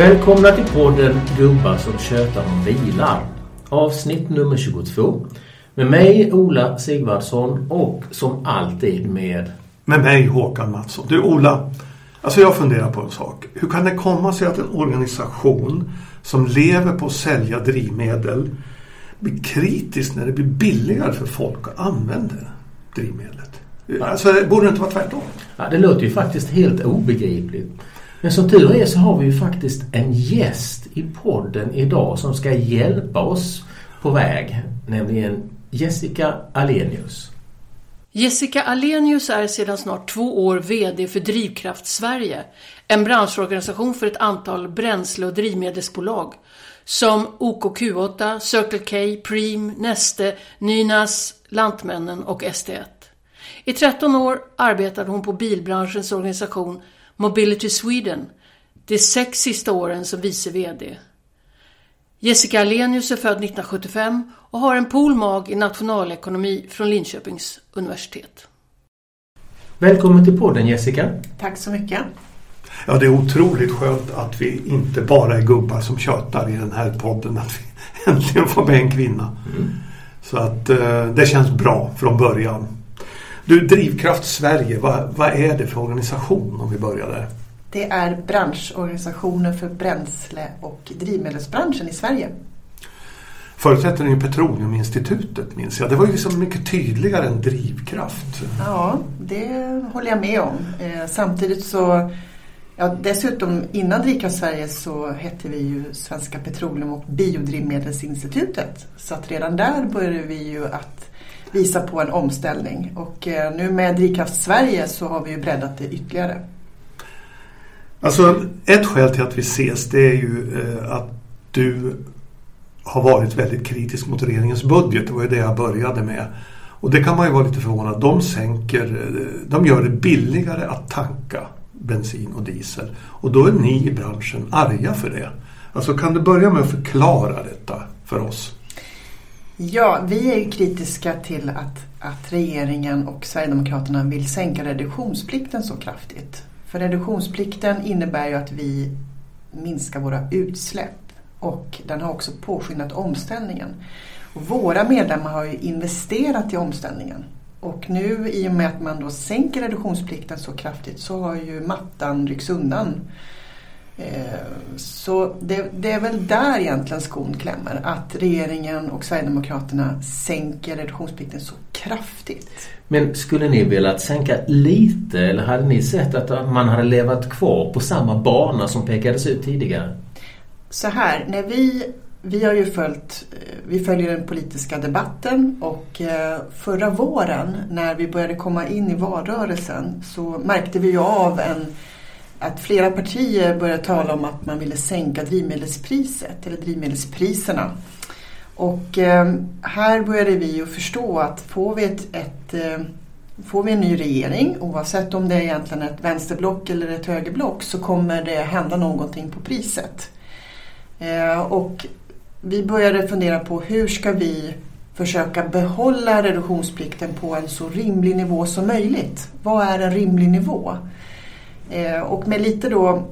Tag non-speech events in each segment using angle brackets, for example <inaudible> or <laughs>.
Välkomna till podden Gubbar som tjötar om bilar. Avsnitt nummer 22. Med mig Ola Sigvardsson och som alltid med... Med mig Håkan Mattsson. Du Ola, alltså jag funderar på en sak. Hur kan det komma sig att en organisation som lever på att sälja drivmedel blir kritisk när det blir billigare för folk att använda drivmedlet? Alltså borde det inte vara tvärtom? Ja, det låter ju faktiskt helt obegripligt. Men som tur är så har vi ju faktiskt en gäst i podden idag som ska hjälpa oss på väg. Nämligen Jessica Alenius. Jessica Alenius är sedan snart två år VD för Drivkraft Sverige, en branschorganisation för ett antal bränsle och drivmedelsbolag som OKQ8, Circle K, Preem, Neste, Nynas, Lantmännen och ST1. I 13 år arbetade hon på bilbranschens organisation Mobility Sweden, de sex sista åren som vice VD. Jessica Alenius är född 1975 och har en polmag i nationalekonomi från Linköpings universitet. Välkommen till podden Jessica. Tack så mycket. Ja, det är otroligt skönt att vi inte bara är gubbar som tjötar i den här podden. Att vi <laughs> äntligen får med en kvinna. Mm. Så att eh, det känns bra från början. Du, Drivkraft Sverige, vad, vad är det för organisation om vi börjar där? Det är branschorganisationen för bränsle och drivmedelsbranschen i Sverige. Företrädare ni Petroleuminstitutet minns jag. Det var ju liksom mycket tydligare än drivkraft. Ja, det håller jag med om. Eh, samtidigt så Ja, dessutom innan Drivkraft Sverige så hette vi ju Svenska Petroleum och Biodrivmedelsinstitutet. Så att redan där började vi ju att visa på en omställning. Och eh, nu med Drivkraft Sverige så har vi ju breddat det ytterligare. Alltså ett skäl till att vi ses det är ju eh, att du har varit väldigt kritisk mot regeringens budget. Det var ju det jag började med. Och det kan man ju vara lite förvånad. De sänker, eh, de gör det billigare att tanka bensin och diesel. Och då är ni i branschen arga för det. Alltså kan du börja med att förklara detta för oss? Ja, vi är kritiska till att, att regeringen och Sverigedemokraterna vill sänka reduktionsplikten så kraftigt. För reduktionsplikten innebär ju att vi minskar våra utsläpp och den har också påskyndat omställningen. Och våra medlemmar har ju investerat i omställningen. Och nu i och med att man då sänker reduktionsplikten så kraftigt så har ju mattan ryckts undan. Eh, så det, det, är väl där egentligen skon klämmer. Att regeringen och Sverigedemokraterna sänker reduktionsplikten så kraftigt. Men skulle ni velat sänka lite eller hade ni sett att man hade levat kvar på samma bana som pekades ut tidigare? Så här, när vi vi har ju följt, eh, vi följer den politiska debatten och eh, förra våren när vi började komma in i valrörelsen så märkte vi ju av en, att flera partier började tala om att man ville sänka drivmedelspriset eller drivmedelspriserna. Och eh, här började vi ju förstå att får vi, ett, ett eh, får vi en ny regering oavsett om det är egentligen ett vänsterblock eller ett högerblock så kommer det hända någonting på priset. Eh, och vi började fundera på hur ska vi försöka behålla reduktionsplikten på en så rimlig nivå som möjligt. Vad är en rimlig nivå? Eh, och med lite då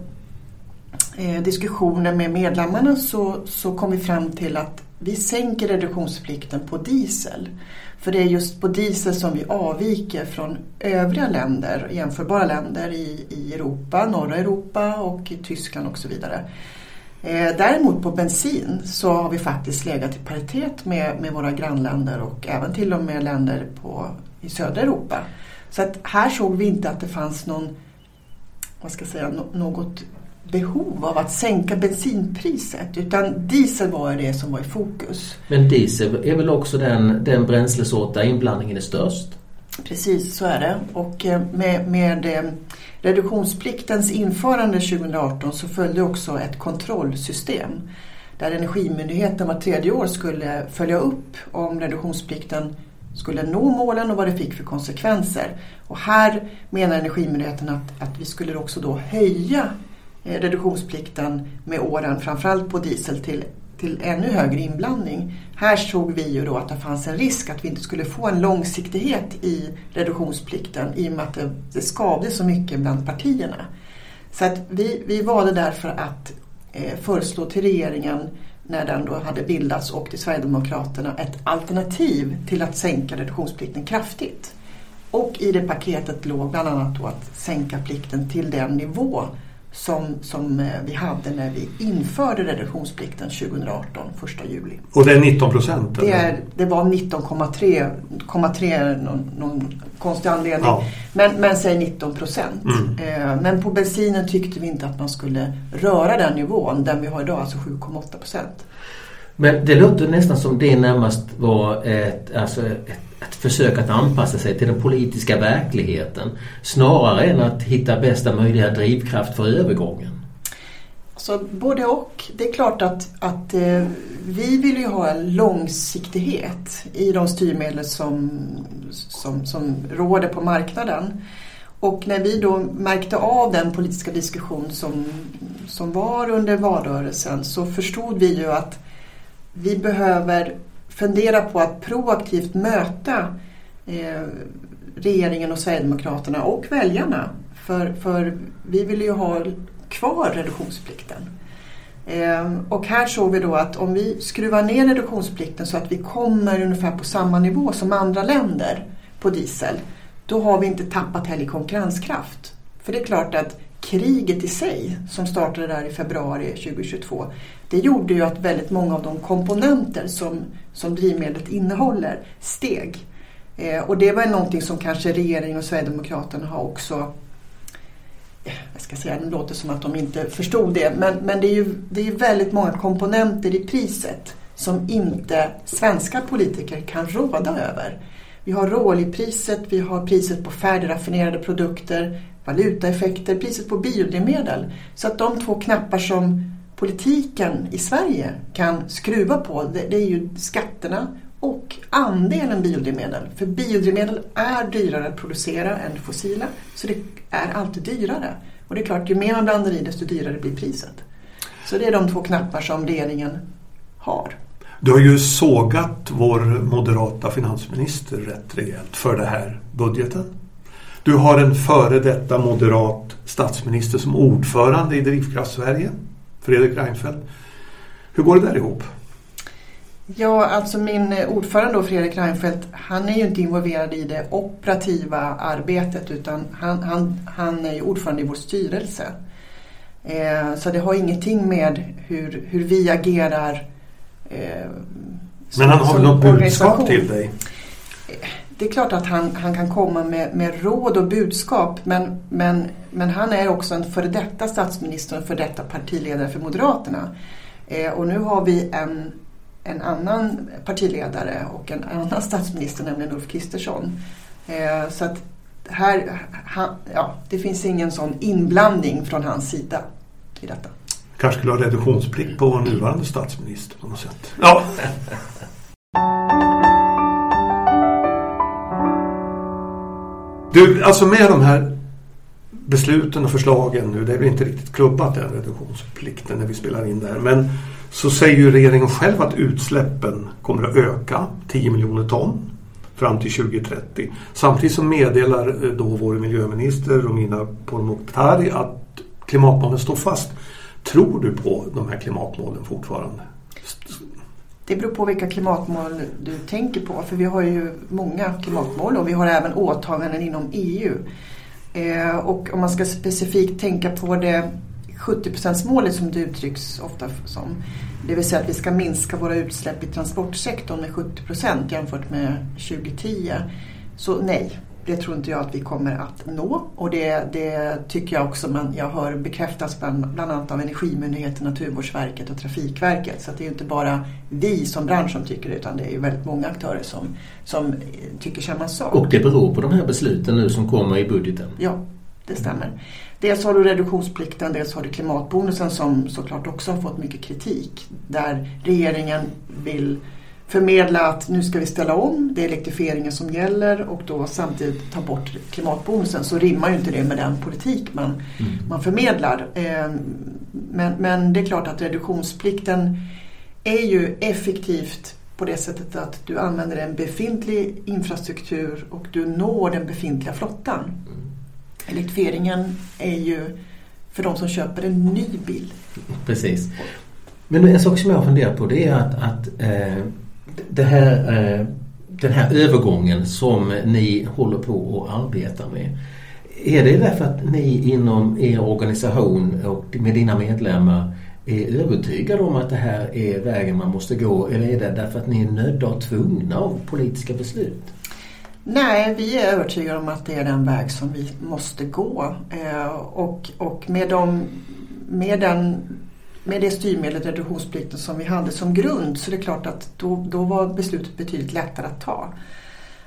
eh, diskussioner med medlemmarna så, så kom vi fram till att vi sänker reduktionsplikten på diesel. För det är just på diesel som vi avviker från övriga länder, jämförbara länder i, i Europa, norra Europa och i Tyskland och så vidare. Eh, däremot på bensin så har vi faktiskt legat i paritet med, med våra grannländer och även till och med länder på, i södra Europa. Så att här såg vi inte att det fanns någon, vad ska säga, något behov av att sänka bensinpriset utan diesel var det som var i fokus. Men diesel är väl också den, den bränslesort där inblandningen är störst? Precis, så är det. Och eh, med, med eh, reduktionspliktens införande 2018 så följde också ett kontrollsystem där Energimyndigheten var tredje år skulle följa upp om reduktionsplikten skulle nå målen och vad det fick för konsekvenser. Och här menar Energimyndigheten att, att vi skulle också då höja eh, reduktionsplikten med åren, framförallt på diesel, till till ännu högre inblandning. Här såg vi ju då att det fanns en risk att vi inte skulle få en långsiktighet i reduktionsplikten i och med att det, det skavde så mycket bland partierna. Så att vi, vi valde därför att eh, föreslå till regeringen när den då hade bildats och till Sverigedemokraterna ett alternativ till att sänka reduktionsplikten kraftigt. Och i det paketet låg bland annat då att sänka plikten till den nivå som, som eh, vi hade när vi införde reduktionsplikten 2018, 1 juli. Och det är 19 procent? Det, det var 19,3 någon, någon konstig anledning. Ja. Men, men säg 19 procent. Mm. Eh, men på bensinen tyckte vi inte att man skulle röra den nivån, den vi har idag, alltså 7,8 procent. Men det låter nästan som det närmast var ett, alltså ett, ett försök att anpassa sig till den politiska verkligheten snarare än att hitta bästa möjliga drivkraft för övergången. Så både och. Det är klart att, att eh, vi vill ju ha en långsiktighet i de styrmedel som, som, som råder på marknaden. Och när vi då märkte av den politiska diskussion som, som var under valrörelsen så förstod vi ju att vi behöver fundera på att proaktivt möta eh, regeringen och Sverigedemokraterna och väljarna. För, för vi vill ju ha kvar reduktionsplikten. Eh, och här såg vi då att om vi skruvar ner reduktionsplikten så att vi kommer ungefär på samma nivå som andra länder på diesel. Då har vi inte tappat heller konkurrenskraft. För det är klart att kriget i sig som startade där i februari 2022 det gjorde ju att väldigt många av de komponenter som, som drivmedlet innehåller steg. Eh, och det var någonting som kanske regeringen och Sverigedemokraterna har också eh, jag ska säga, det låter som att de inte förstod det, men, men det är ju det är väldigt många komponenter i priset som inte svenska politiker kan råda över. Vi har råoljepriset, vi har priset på färdigraffinerade produkter, valutaeffekter, priset på biodrivmedel. Så att de två knappar som politiken i Sverige kan skruva på det, det är ju skatterna och andelen biodrivmedel. För biodrivmedel är dyrare att producera än fossila så det är alltid dyrare. Och det är klart, ju mer man blandar i desto dyrare blir priset. Så det är de två knappar som regeringen har. Du har ju sågat vår moderata finansminister rätt rejält för den här budgeten. Du har en före detta moderat statsminister som ordförande i Drivkraft Sverige. Fredrik Reinfeldt. Hur går det där ihop? Ja, alltså min ordförande då, Fredrik Reinfeldt, han är ju inte involverad i det operativa arbetet utan han, han, han är ju ordförande i vår styrelse. Eh, så det har ingenting med hur, hur vi agerar eh, som, Men han har väl något budskap till dig? Det är klart att han, han kan komma med, med råd och budskap men, men men han är också en före detta statsminister och före detta partiledare för Moderaterna. Eh, och nu har vi en, en annan partiledare och en annan statsminister, nämligen Ulf Kristersson. Eh, så att här, han, ja, det finns ingen sån inblandning från hans sida i detta. Kanske skulle ha reduktionsplikt på vår nuvarande statsminister på något sätt. Ja. <laughs> Du, alltså med de här besluten och förslagen nu, det är väl inte riktigt klubbat den reduktionsplikten när vi spelar in där. Men så säger ju regeringen själv att utsläppen kommer att öka 10 miljoner ton fram till 2030. Samtidigt så meddelar eh, då vår miljöminister Romina Pourmokhtari att klimatmålen står fast. Tror du på de här klimatmålen fortfarande? Det beror på vilka klimatmål du tänker på. För vi har ju många klimatmål och vi har även åtaganden inom EU. Eh, och om man ska specifikt tänka på det 70-procentsmålet som det uttrycks ofta som. Det vill säga att vi ska minska våra utsläpp i transportsektorn med 70 procent jämfört med 2010. Så nej, det tror inte jag att vi kommer att nå. Och det, det tycker jag också man, jag hör bekräftas bland, bland annat av Energimyndigheten, Naturvårdsverket och Trafikverket. Så det är inte bara vi som bransch som tycker det utan det är väldigt många aktörer som, som tycker samma sak. Och det beror på de här besluten nu som kommer i budgeten? Ja, det stämmer. Dels har du reduktionsplikten, dels har du klimatbonusen som såklart också har fått mycket kritik. Där regeringen vill förmedla att nu ska vi ställa om, det är elektrifieringen som gäller och då samtidigt ta bort klimatbonusen så rimmar ju inte det med den politik man, mm. man förmedlar. Ehm, men, men det är klart att reduktionsplikten är ju effektivt på det sättet att du använder en befintlig infrastruktur och du når den befintliga flottan. Mm. Elektrifieringen är ju för de som köper en ny bil. Precis. Men en sak som jag funderar på det är att, att eh, det här, eh, den här övergången som ni håller på att arbeta med. Är det därför att ni inom er organisation och med dina medlemmar är övertygade om att det här är vägen man måste gå eller är det därför att ni är nödda och tvungna av politiska beslut? Nej, vi är övertygade om att det är den väg som vi måste gå. Eh, och, och med, de, med, den, med det styrmedlet reduktionsplikten som vi hade som grund så är det klart att då, då var beslutet betydligt lättare att ta.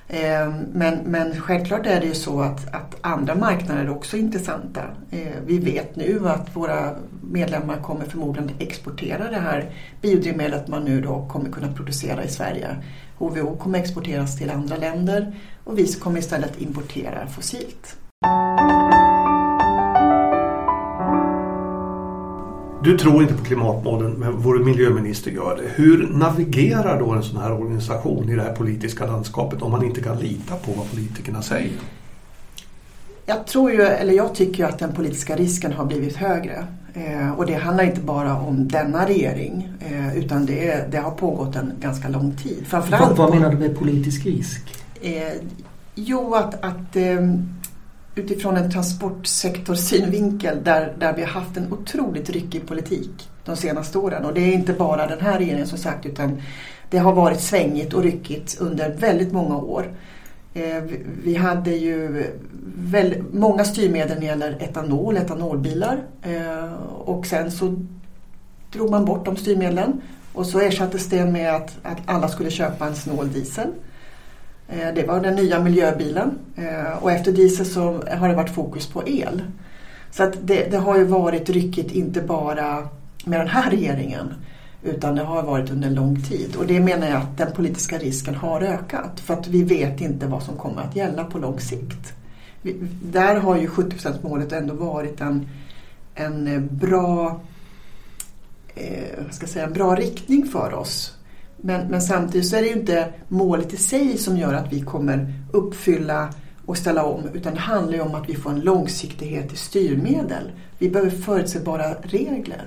Eh, men, men självklart är det ju så att, att andra marknader är också intressanta. Eh, vi vet nu att våra medlemmar kommer förmodligen exportera det här biodrivmedlet man nu då kommer kunna producera i Sverige. HVO kommer exporteras till andra länder och vi kommer istället importera fossilt. Du tror inte på klimatmålen men vår miljöminister gör det. Hur navigerar då en sån här organisation i det här politiska landskapet om man inte kan lita på vad politikerna säger? Jag tror ju, eller jag tycker att den politiska risken har blivit högre. Eh, och det handlar inte bara om denna regering eh, utan det, det, har pågått en ganska lång tid. Framförallt vad, vad menar du med politisk risk? Eh, jo, att, att eh, utifrån en transportsektorsynvinkel där, där vi har haft en otroligt ryckig politik de senaste åren. Och det är inte bara den här regeringen som sagt utan det har varit svängigt och ryckigt under väldigt många år. Eh, vi hade ju väldigt, många styrmedel när det gäller etanol, etanolbilar eh, och sen så drog man bort de styrmedlen och så ersattes det med att, att alla skulle köpa en snål diesel. Eh, det var den nya miljöbilen eh, och efter diesel så har det varit fokus på el. Så att det, det har ju varit ryckigt inte bara med den här regeringen utan det har varit under lång tid. Och det menar jag att den politiska risken har ökat. För att vi vet inte vad som kommer att gälla på lång sikt. Vi, där har ju 70-procentsmålet ändå varit en, en bra eh, ska säga, en bra riktning för oss. Men, men samtidigt så är det ju inte målet i sig som gör att vi kommer uppfylla och ställa om utan det handlar ju om att vi får en långsiktighet i styrmedel. Vi behöver förutsägbara regler.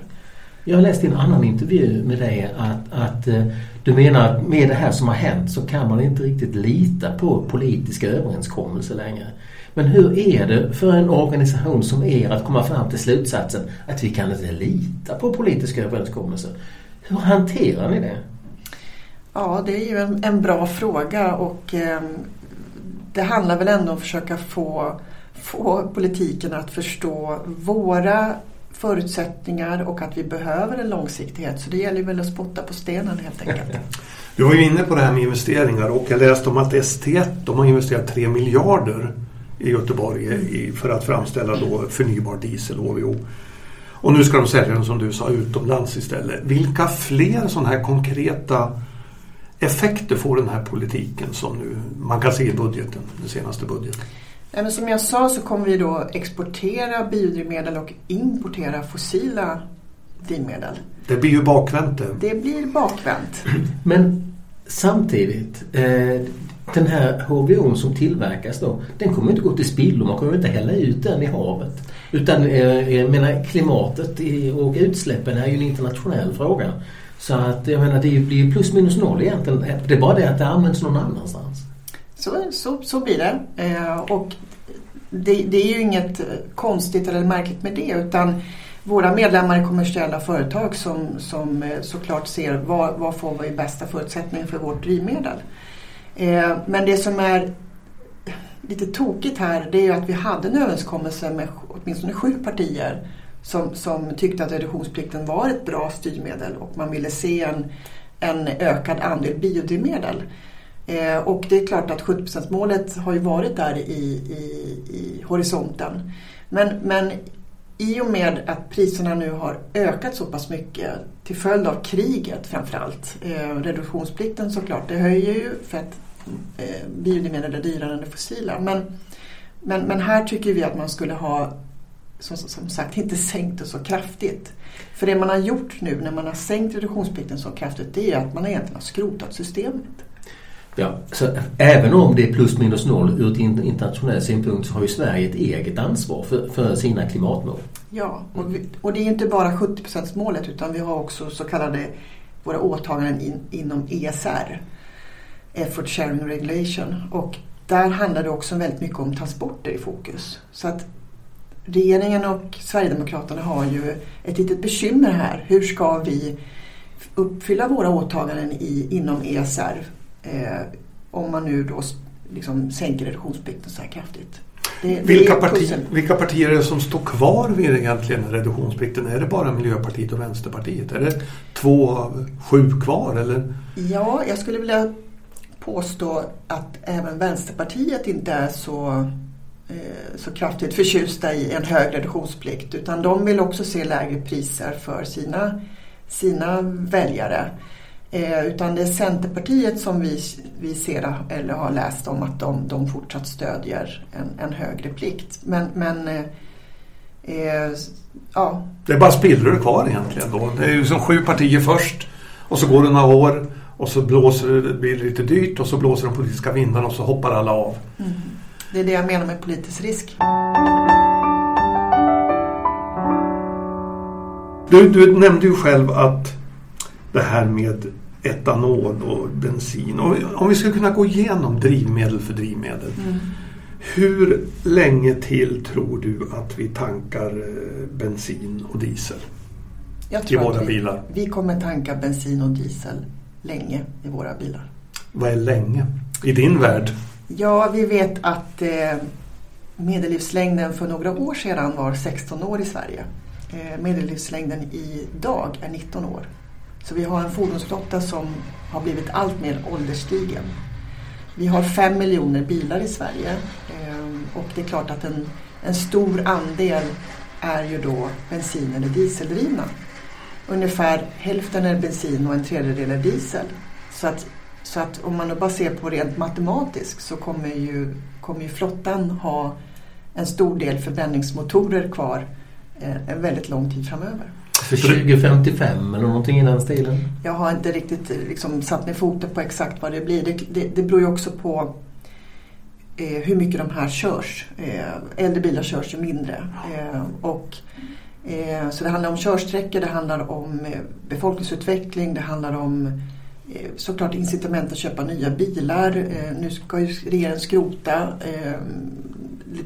Jag läste i en annan intervju med dig att, att eh, du menar att med det här som har hänt så kan man inte riktigt lita på politiska överenskommelser längre. Men hur är det för en organisation som er att komma fram till slutsatsen att vi kan inte lita på politiska överenskommelser? Hur hanterar ni det? Ja, det är ju en, en bra fråga och eh, det handlar väl ändå om att försöka få, få politiken att förstå våra förutsättningar och att vi behöver en långsiktighet. Så det gäller väl att spotta på stenen helt enkelt. Du var ju inne på det här med investeringar och jag läste om att ST1 de har investerat 3 miljarder i Göteborg i, för att framställa då förnybar diesel, HVO. Och nu ska de sälja den som du sa utomlands istället. Vilka fler sådana här konkreta effekter får den här politiken som nu man kan se i budgeten, den senaste budgeten? men som jag sa så kommer vi då exportera biodrivmedel och importera fossila drivmedel. Det blir ju bakvänt det. Det blir bakvänt. <clears throat> Men samtidigt, eh, den här HVO som tillverkas då, den kommer inte gå till spillo. Man kommer inte hälla ut den i havet. Utan eh, jag menar, klimatet och utsläppen är ju en internationell fråga. Så att jag menar, det blir plus minus noll egentligen. Det är bara det att det används någon annanstans. Så, så, så blir det. Eh, och det, det, är ju inget eh, konstigt eller märkligt med det utan våra medlemmar i kommersiella företag som, som eh, såklart ser vad, vad får vi bästa förutsättningar för vårt drivmedel. Men det som är lite tokigt här det är ju att vi hade en överenskommelse med åtminstone sju partier som, som tyckte att reduktionsplikten var ett bra styrmedel och man ville se en, en ökad andel biodrivmedel. Eh, och det är klart att 70-procentsmålet har ju varit där i, i, i horisonten. Men, men i och med att priserna nu har ökat så pass mycket till följd av kriget framförallt. Eh, reduktionsplikten såklart, det höjer ju för att eh, biodrivmedel är dyrare än det fossila. Men, men, men här tycker vi att man skulle ha som, som sagt inte sänkt det så kraftigt. För det man har gjort nu när man har sänkt reduktionsplikten så kraftigt det är att man egentligen har skrotat systemet. Ja, så även om det är plus minus noll ur ett internationell synpunkt så har ju Sverige ett eget ansvar för, för sina klimatmål. Ja, och, vi, och det är inte bara 70 målet utan vi har också så kallade våra åtaganden in, inom ESR, Effort Sharing Regulation. Och där handlar det också väldigt mycket om transporter i fokus. Så att regeringen och Sverigedemokraterna har ju ett litet bekymmer här. Hur ska vi uppfylla våra åtaganden i, inom ESR eh, om man nu då liksom sänker reduktionsplikten så här kraftigt? Det, vilka, parti, vilka partier är det som står kvar vid egentligen reduktionsplikten? Är det bara Miljöpartiet och Vänsterpartiet? Är det två av sju kvar? Eller? Ja, jag skulle vilja påstå att även Vänsterpartiet inte är så, så kraftigt förtjusta i en hög reduktionsplikt utan de vill också se lägre priser för sina, sina väljare. Eh, utan det är Centerpartiet som vi, vi ser eller har läst om att de, de fortsatt stödjer en, en högre plikt. Men, men eh, eh, ja. Det är bara spillror kvar egentligen då. Det är ju som sju partier först och så går det några år och så blåser det, blir det lite dyrt och så blåser de politiska vindarna och så hoppar alla av. Mm. Det är det jag menar med politisk risk. Du, du nämnde ju själv att det här med etanol och bensin. Och om vi ska kunna gå igenom drivmedel för drivmedel. Mm. Hur länge till tror du att vi tankar eh, bensin och diesel Jag tror i våra vi, bilar? Vi kommer tanka bensin och diesel länge i våra bilar. Vad är länge i din värld? Ja, vi vet att eh, medellivslängden för några år sedan var 16 år i Sverige. Eh, medellivslängden idag är 19 år. Så vi har en fordonsflotta som har blivit allt mer ålderstigen. Vi har fem miljoner bilar i Sverige eh, och det är klart att en, en stor andel är ju då bensin eller dieseldrivna. Ungefär hälften är bensin och en tredjedel är diesel. Så att, så att om man bara ser på rent matematiskt så kommer ju, kommer ju flottan ha en stor del förbränningsmotorer kvar eh, en väldigt lång tid framöver. För 2055 eller någonting i den stilen? Jag har inte riktigt liksom, satt ner foten på exakt vad det blir. Det, det, det beror ju också på eh, hur mycket de här körs. Eh, äldre bilar körs ju mindre. Eh, och, eh, så det handlar om körsträckor, det handlar om eh, befolkningsutveckling, det handlar om eh, såklart incitament att köpa nya bilar. nu ska ju regeringen skrota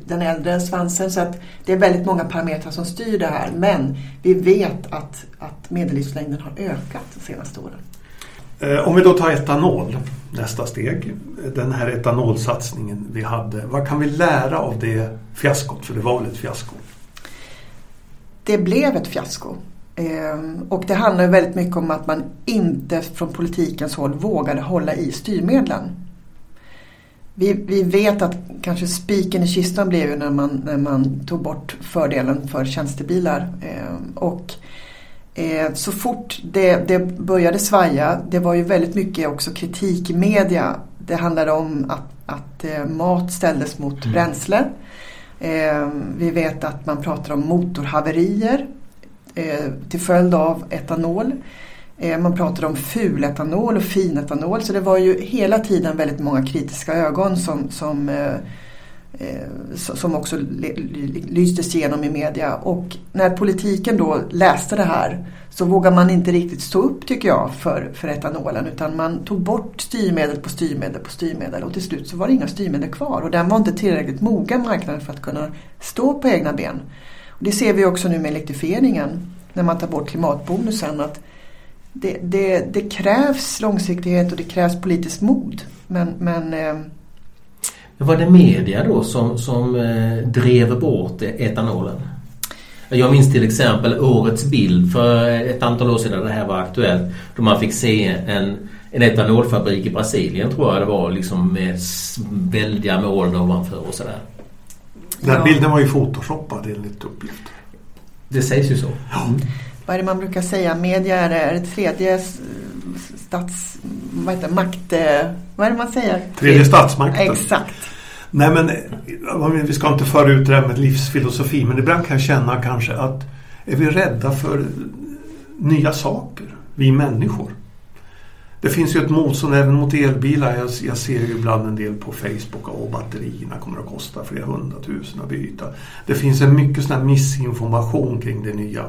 den äldre svansen. Så att det är väldigt många parametrar som styr det här. Men vi vet att, att medellivslängden har ökat de senaste åren. Eh, om vi då tar etanol, nästa steg. Den här etanolsatsningen vi hade. Vad kan vi lära av det fiaskot? För det var väl ett fiasko? Det blev ett fiasko. Ehm, och det handlar väldigt mycket om att man inte från politikens håll vågade hålla i styrmedlen vi, vi vet att kanske spiken i kistan blev ju när man, när man tog bort fördelen för tjänstebilar. Eh, och eh, så fort det, det började svaja, det var ju väldigt mycket också kritik i media. Det handlade om att, att eh, mat ställdes mot mm. bränsle. Eh, vi vet att man pratar om motorhaverier Eh, till följd av etanol. Eh, man pratade om fuletanol och finetanol så det var ju hela tiden väldigt många kritiska ögon som, som, eh, som också lystes igenom i media. Och när politiken då läste det här så vågade man inte riktigt stå upp tycker jag för, för etanolen utan man tog bort styrmedel på styrmedel på styrmedel och till slut så var det inga styrmedel kvar och den var inte tillräckligt mogen marknaden för att kunna stå på egna ben. Det ser vi också nu med elektrifieringen när man tar bort klimatbonusen att det, det, det, krävs långsiktighet och det krävs politiskt mod. Men, men. Eh, var det media då som, som eh, drev bort etanolen? Jag minns till exempel årets bild för ett antal år sedan det här var aktuellt. Då man fick se en, en etanolfabrik i Brasilien tror jag det var liksom med väldiga moln ovanför och sådär. Den ja. bilden var ju photoshoppad enligt uppgift. Det sägs ju så. Ja. Mm vad är det man brukar säga, media är, är det tredje stats... Vad heter makt... Vad är det man säger? Tredje statsmakten. Exakt. Nej men vi ska inte föra ut det här med livsfilosofi men ibland kan jag känna kanske att är vi rädda för nya saker, vi människor? Det finns ju ett motstånd även mot elbilar. Jag, jag ser ju ibland en del på Facebook och batterierna kommer att kosta flera hundratusen att byta. Det finns en mycket sån här missinformation kring det nya.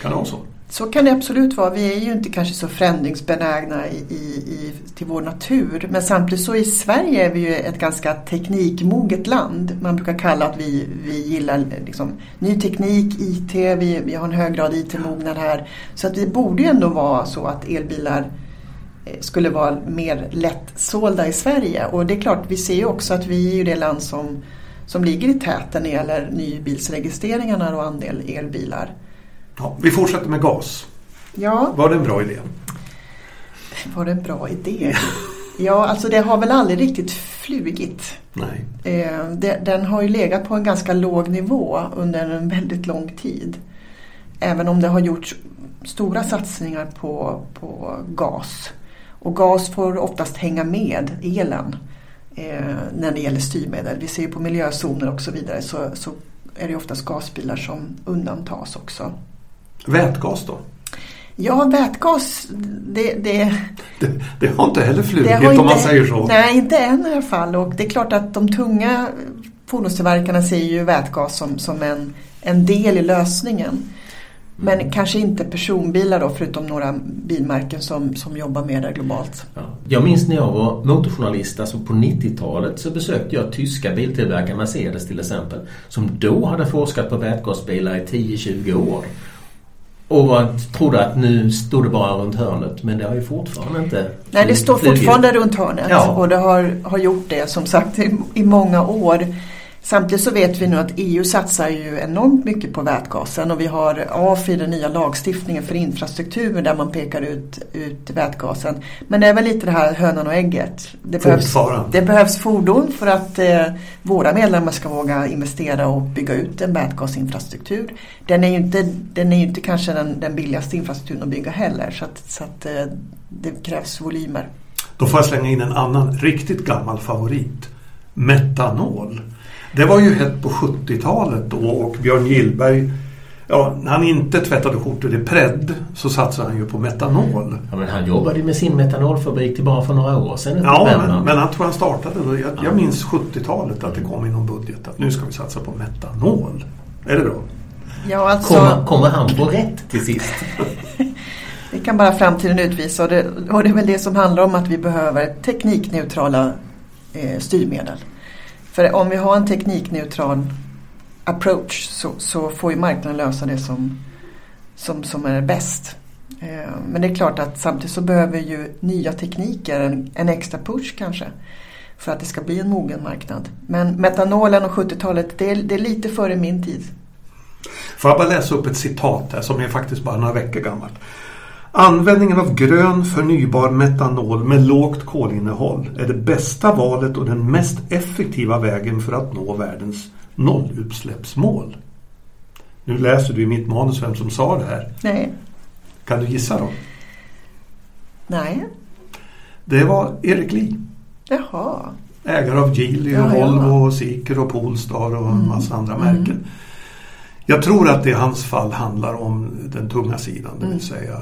Kan det vara så? Så kan det absolut vara. Vi är ju inte kanske så förändringsbenägna i, i, till vår natur. Men samtidigt så i Sverige är vi ju ett ganska teknikmoget land. Man brukar kalla att vi, vi gillar liksom, ny teknik, IT, vi, vi har en hög grad IT-mognad här. Så att det borde ju ändå vara så att elbilar skulle vara mer lättsålda i Sverige. Och det är klart, vi ser ju också att vi är ju det land som, som ligger i täten när det gäller nybilsregistreringarna och andel elbilar. Ja, vi fortsätter med gas. Ja. Var det en bra idé? Var det en bra idé? Ja, alltså det har väl aldrig riktigt flugit. Nej. Eh, den har ju legat på en ganska låg nivå under en väldigt lång tid. Även om det har gjorts stora satsningar på, på gas. Och gas får oftast hänga med elen eh, när det gäller styrmedel. Vi ser ju på miljözoner och så vidare så, så är det oftast gasbilar som undantas också. Vätgas då? Ja, vätgas det, det, <laughs> det, det har inte heller flugit om inte, man säger så. Nej, inte än i alla fall. Och det är klart att de tunga fordonstillverkarna ser ju vätgas som, som en, en del i lösningen. Men kanske inte personbilar då, förutom några bilmärken som, som jobbar med det globalt. Ja. Jag minns när jag var motorjournalist, alltså på 90-talet, så besökte jag tyska biltillverkare, Mercedes till exempel, som då hade forskat på vätgasbilar i 10-20 år. Och trodde att nu stod det bara runt hörnet men det har ju fortfarande inte Nej det står fortfarande runt hörnet ja. och det har, har gjort det som sagt i, i många år. Samtidigt så vet vi nu att EU satsar ju enormt mycket på vätgasen och vi har AFI, den nya lagstiftningen för infrastruktur där man pekar ut, ut vätgasen. Men det är väl lite det här hönan och ägget. Det behövs, det behövs fordon för att eh, våra medlemmar ska våga investera och bygga ut en vätgasinfrastruktur. Den är ju inte, den är ju inte kanske den, den billigaste infrastrukturen att bygga heller så att, så att eh, det krävs volymer. Då får jag slänga in en annan riktigt gammal favorit. Metanol. Det var ju hett på 70-talet då och Björn Gillberg Ja, när han inte tvättade skjortor i Pred så satsade han ju på metanol. Ja, men han jobbade med sin metanolfabrik till bara för några år sedan. Ja, men, men han tror han startade då. Jag, jag minns 70-talet att det kom i någon budget att nu ska vi satsa på metanol. Är det bra? Ja, alltså... kommer, kommer han få rätt till sist? <laughs> det kan bara framtiden utvisa och det, och det är väl det som handlar om att vi behöver teknikneutrala eh, styrmedel. För om vi har en teknikneutral approach så, så får ju marknaden lösa det som, som, som är bäst. Eh, men det är klart att samtidigt så behöver ju nya tekniker en, en extra push kanske för att det ska bli en mogen marknad. Men metanolen och 70-talet, det är, det är lite före min tid. Får jag bara läsa upp ett citat här som är faktiskt bara några veckor gammalt. Användningen av grön förnybar metanol med lågt kolinnehåll är det bästa valet och den mest effektiva vägen för att nå världens nollutsläppsmål. Nu läser du i mitt manus vem som sa det här. Nej. Kan du gissa då? Nej. Det var Erik Lee. Jaha. Ägare av Geely, ja, Volvo, och Seeker och Polestar och en mm. massa andra mm. märken. Jag tror att det i hans fall handlar om den tunga sidan, det vill mm. säga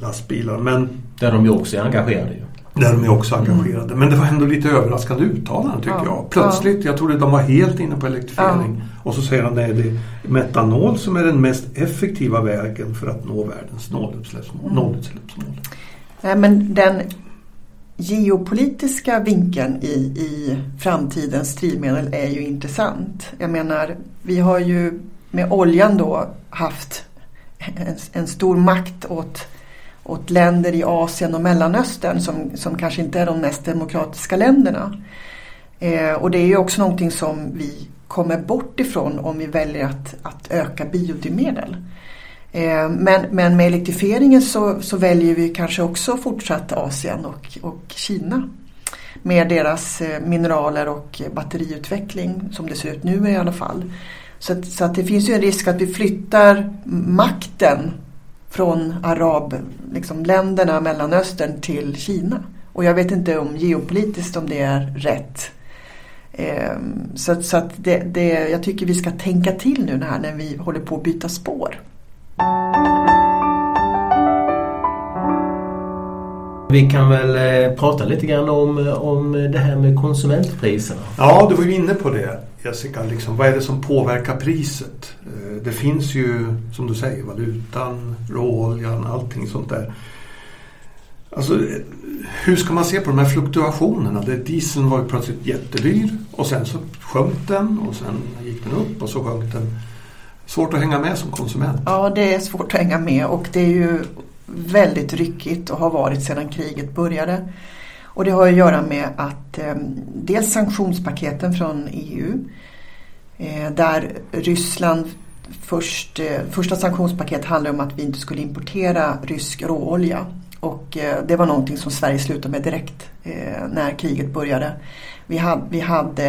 lastbilar. Men, där de ju också är engagerade. Ju. Där de är också engagerade. Mm. Men det var ändå lite överraskande uttalande tycker ja. jag. Plötsligt, jag trodde de var helt inne på elektrifiering. Ja. Och så säger han att det är metanol som är den mest effektiva vägen för att nå världens nollutsläppsmål. Mm. nollutsläppsmål. Nej, men den geopolitiska vinkeln i, i framtidens drivmedel är ju intressant. Jag menar, vi har ju med oljan då haft en, en stor makt åt åt länder i Asien och Mellanöstern som, som kanske inte är de mest demokratiska länderna. Eh, och det är ju också någonting som vi kommer bort ifrån om vi väljer att, att öka biodrivmedel. Eh, men, men med elektrifieringen så, så, väljer vi kanske också fortsatt Asien och, och Kina. Med deras eh, mineraler och batteriutveckling som det ser ut nu i alla fall. Så, att, så att det finns ju en risk att vi flyttar makten från arabländerna, liksom, Mellanöstern till Kina. Och jag vet inte om geopolitiskt om det är rätt. Eh, så, så att det, det, jag tycker vi ska tänka till nu här när vi håller på att byta spår. Vi kan väl eh, prata lite grann om, om det här med konsumentpriserna. Ja, du var ju inne på det Jessica. Liksom, vad är det som påverkar priset? Eh, det finns ju, som du säger, valutan, råoljan, allting sånt där. Alltså, hur ska man se på de här fluktuationerna? dieseln var ju plötsligt jättedyr och sen så sjönk den och sen gick den upp och så sjönk den. Svårt att hänga med som konsument. Ja, det är svårt att hänga med och det är ju väldigt ryckigt och har varit sedan kriget började. Och det har att göra med att eh, dels sanktionspaketen från EU eh, där Ryssland först, eh, första sanktionspaket handlade om att vi inte skulle importera rysk råolja. Och eh, det var någonting som Sverige slutade med direkt eh, när kriget började. Vi hade, vi hade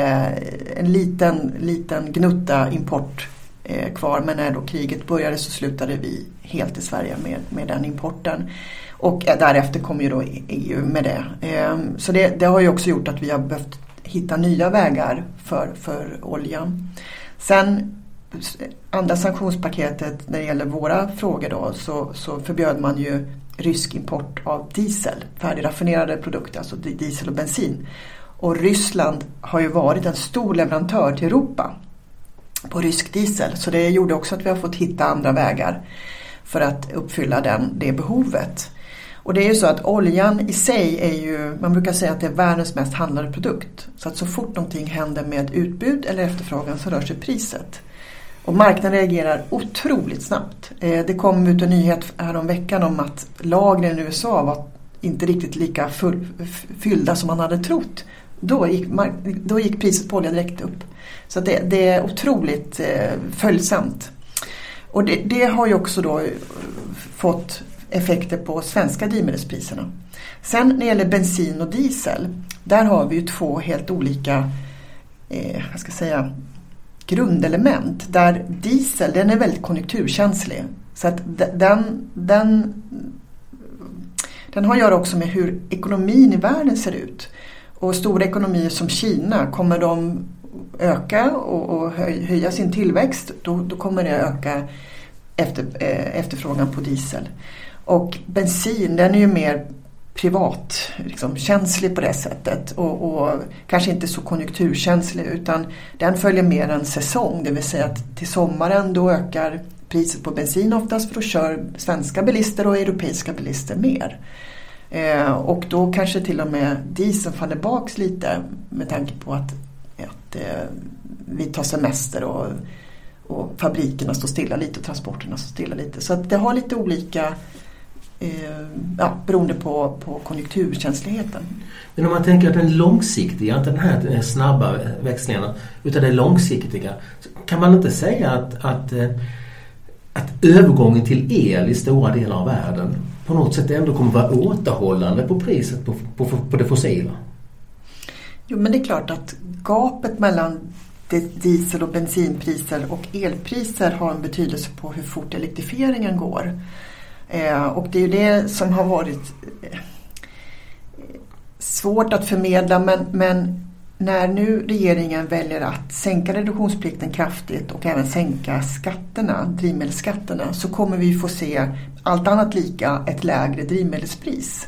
en liten, liten gnutta import eh, Eh, kvar men när då kriget började så slutade vi helt i Sverige med, med den importen. Och eh, därefter kom ju då EU med det. Ehm, så det, det har ju också gjort att vi har behövt hitta nya vägar för, för oljan. Sen eh, andra sanktionspaketet när det gäller våra frågor då så, så förbjöd man ju rysk import av diesel, färdigraffinerade produkter, alltså diesel och bensin. Och Ryssland har ju varit en stor leverantör till Europa på rysk diesel så det gjorde också att vi har fått hitta andra vägar för att uppfylla den, det behovet. Och det är ju så att oljan i sig är ju, man brukar säga att det är världens mest handlade produkt. Så att så fort någonting händer med utbud eller efterfrågan så rör sig priset. Och marknaden reagerar otroligt snabbt. Eh, det kom ut en nyhet häromveckan om att lagren i USA var inte riktigt lika full, fyllda som man hade trott. Då gick, då gick priset på olja direkt upp. Så det, det är otroligt eh, följsamt. Och det, det, har ju också då eh, fått effekter på svenska drivmedelspriserna. Sen när det gäller bensin och diesel, där har vi ju två helt olika eh, jag ska säga, grundelement där diesel den är väldigt konjunkturkänslig. Så att den, den, den har att göra också med hur ekonomin i världen ser ut. Och stora ekonomier som Kina, kommer de öka och, och höja sin tillväxt då, då kommer det öka efter, eh, efterfrågan på diesel. Och bensin den är ju mer privat liksom, känslig på det sättet och, och, kanske inte så konjunkturkänslig utan den följer mer en säsong. Det vill säga att till sommaren då ökar priset på bensin oftast för då kör svenska bilister och europeiska bilister mer. Eh, och då kanske till och med dieseln faller baks lite med tanke på att, att eh, vi tar semester och, och fabrikerna står stilla lite och transporterna står stilla lite. Så att det har lite olika eh, ja, beroende på, på konjunkturkänsligheten. Men om man tänker att den långsiktiga, inte den här snabba växlingarna, utan det långsiktiga. Kan man inte säga att, att, eh, att övergången till el i stora delar av världen på något sätt ändå kommer vara återhållande på priset på, på, på det fossila? Jo men det är klart att gapet mellan diesel och bensinpriser och elpriser har en betydelse på hur fort elektrifieringen går. Eh, och det är ju det som har varit eh, svårt att förmedla men, men när nu regeringen väljer att sänka reduktionsplikten kraftigt och även sänka skatterna, drivmedelsskatterna så kommer vi få se allt annat lika ett lägre drivmedelspris.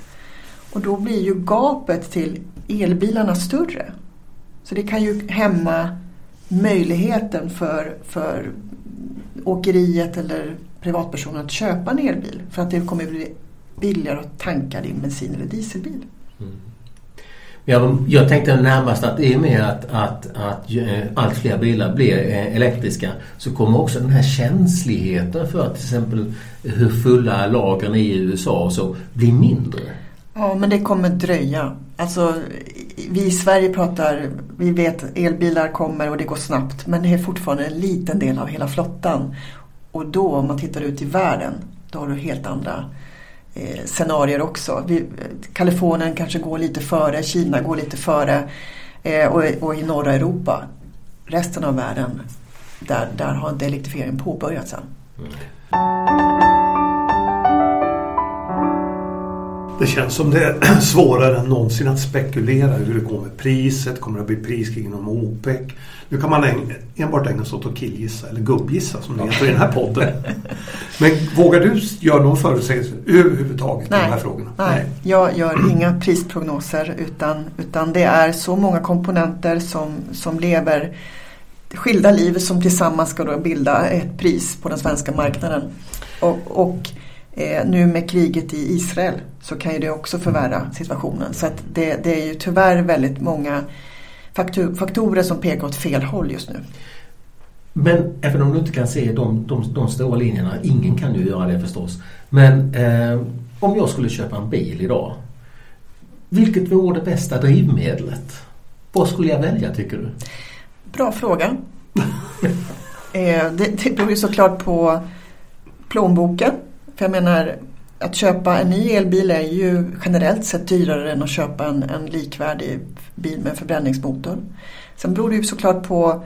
Och då blir ju gapet till elbilarna större. Så det kan ju hämma möjligheten för, för åkeriet eller privatpersoner att köpa en elbil för att det kommer bli billigare att tanka din bensin eller dieselbil. Mm. Jag, jag tänkte närmast att i och med att, att, att eh, allt fler bilar blir eh, elektriska så kommer också den här känsligheten för till exempel hur fulla lagren är i USA och så bli mindre. Ja, men det kommer dröja. Alltså, vi i Sverige pratar, vi vet elbilar kommer och det går snabbt men det är fortfarande en liten del av hela flottan. Och då om man tittar ut i världen, då har du helt andra eh, scenarier också. Vi, Kalifornien kanske går lite före, Kina går lite före eh, och, och, i norra Europa, resten av världen, där, där har inte elektrifieringen påbörjats än. Mm. Det känns som det är <clears throat> svårare än någonsin att spekulera hur det går med priset. Kommer det att bli priskrig inom OPEC? Nu kan man enbart ägna sig åt att killgissa eller gubbgissa som det heter i den här podden. <laughs> Men vågar du göra någon förutsägelse överhuvudtaget Nej. i de här frågorna? Nej, jag gör inga prisprognoser utan, utan det är så många komponenter som, som lever skilda liv som tillsammans ska då bilda ett pris på den svenska marknaden. Och, och eh, nu med kriget i Israel så kan ju det också förvärra situationen. Så det, det är ju tyvärr väldigt många faktor, faktorer som pekar åt fel håll just nu. Men även om du inte kan se de, de, de stora linjerna, ingen kan ju göra det förstås. Men eh, om jag skulle köpa en bil idag, vilket vore det bästa drivmedlet? Vad skulle jag välja tycker du? Bra fråga. <laughs> eh, det, det beror ju såklart på plånboken. För jag menar, att köpa en ny elbil är ju generellt sett dyrare än att köpa en, en likvärdig bil med förbränningsmotor. Sen beror det ju såklart på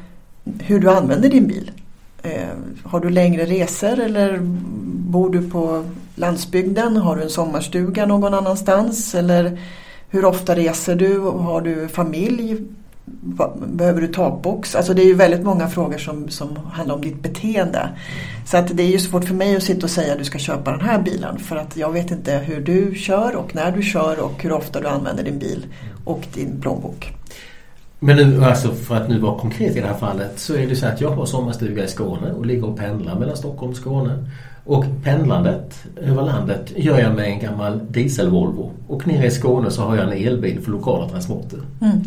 hur du använder din bil. Eh, har du längre resor eller bor du på landsbygden? Har du en sommarstuga någon annanstans? Eller hur ofta reser du? Har du familj? Behöver du takbox? Alltså det är ju väldigt många frågor som, som handlar om ditt beteende. Så att det är ju svårt för mig att sitta och säga att du ska köpa den här bilen. För att jag vet inte hur du kör och när du kör och hur ofta du använder din bil och din plånbok. Men nu, alltså för att nu vara konkret i det här fallet så är det så att jag har sommarstuga i Skåne och ligger och pendlar mellan Stockholm och Skåne. Och pendlandet över landet gör jag med en gammal diesel-Volvo. Och nere i Skåne så har jag en elbil för lokala transporter. Mm.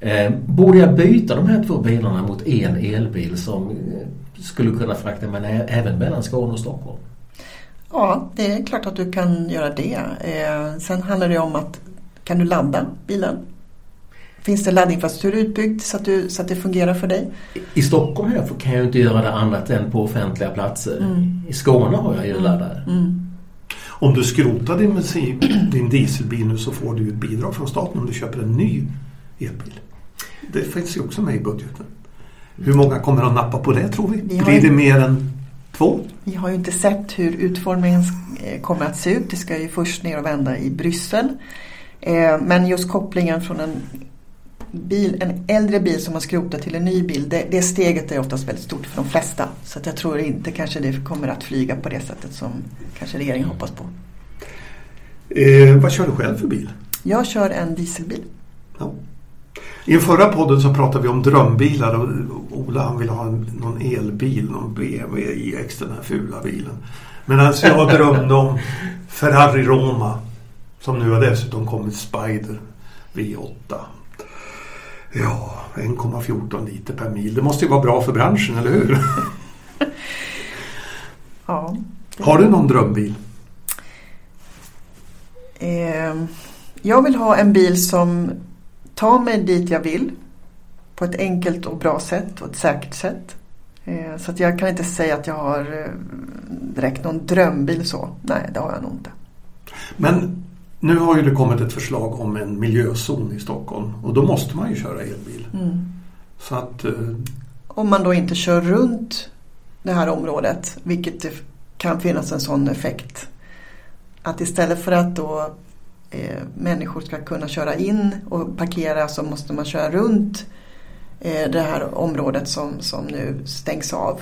Eh, borde jag byta de här två bilarna mot en elbil som eh, skulle kunna frakta mig även mellan Skåne och Stockholm? Ja, det är klart att du kan göra det. Eh, sen handlar det om att kan du ladda bilen? Finns det laddinfrastruktur utbyggd så att, du, så att det fungerar för dig? I Stockholm här kan jag ju inte göra det annat än på offentliga platser. Mm. I Skåne har jag ju laddare. Mm. Om du skrotar din, din dieselbil nu så får du ett bidrag från staten om du köper en ny elbil. Det finns ju också med i budgeten. Hur många kommer att nappa på det tror vi? Vi Blir det mer än två? Vi har ju inte sett hur utformningen eh, kommer att se ut. Det ska ju först ner och vända i Bryssel. Eh, Men just kopplingen från en, bil, en äldre bil som har skrotat till en ny bil, det, det steget är oftast väldigt stort för de flesta. Så att jag tror inte kanske det kommer att flyga på det sättet som kanske regeringen hoppas på. Eh, vad kör du själv för bil? Jag kör en dieselbil. Ja. I den förra podden så pratade vi om drömbilar och Ola han ville ha en, någon elbil, någon BMW iX, den här fula bilen. Medan jag drömde om Ferrari Roma som nu har dessutom kommit Spider V8. Ja, 1,14 liter per mil. Det måste ju vara bra för branschen, eller hur? Ja. Har du någon drömbil? Eh, jag vill ha en bil som tar mig dit jag vill på ett enkelt och bra sätt och ett säkert sätt. Eh, så att jag kan inte säga att jag har eh, direkt någon drömbil så. Nej, det har jag nog inte. Men nu har ju det kommit ett förslag om en miljözon i Stockholm och då måste man ju köra elbil. Mm. Så att eh, Om man då inte kör runt det här området, vilket det kan finnas en sån effekt. Att istället för att då eh, människor ska kunna köra in och parkera så måste man köra runt eh, det här området som, som nu stängs av.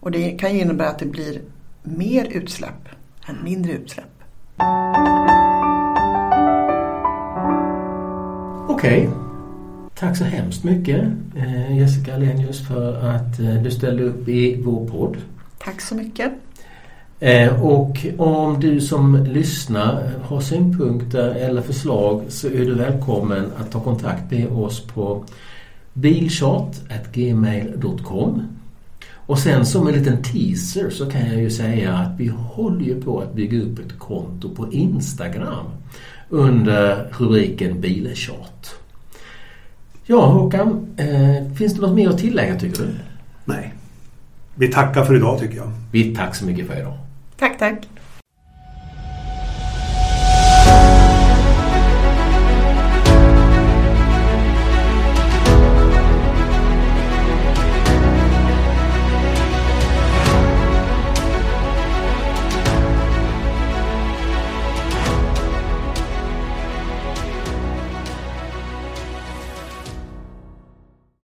Och det kan ju innebära att det blir mer utsläpp än mindre utsläpp. Okej. Tack så hemskt mycket eh, Jessica Alenius för att eh, du ställde upp i vår podd. Tack så mycket. Eh, och om du som lyssnar har synpunkter eller förslag så är du välkommen att ta kontakt med oss på bilchat.gmail.com Och sen som en liten teaser så kan jag ju säga att vi håller ju på att bygga upp ett konto på Instagram under rubriken Biltjat. Ja Håkan, eh, finns det något mer att tillägga tycker du? nej. Vi tackar för idag tycker jag. Vi tack så mycket för idag. Tack, tack.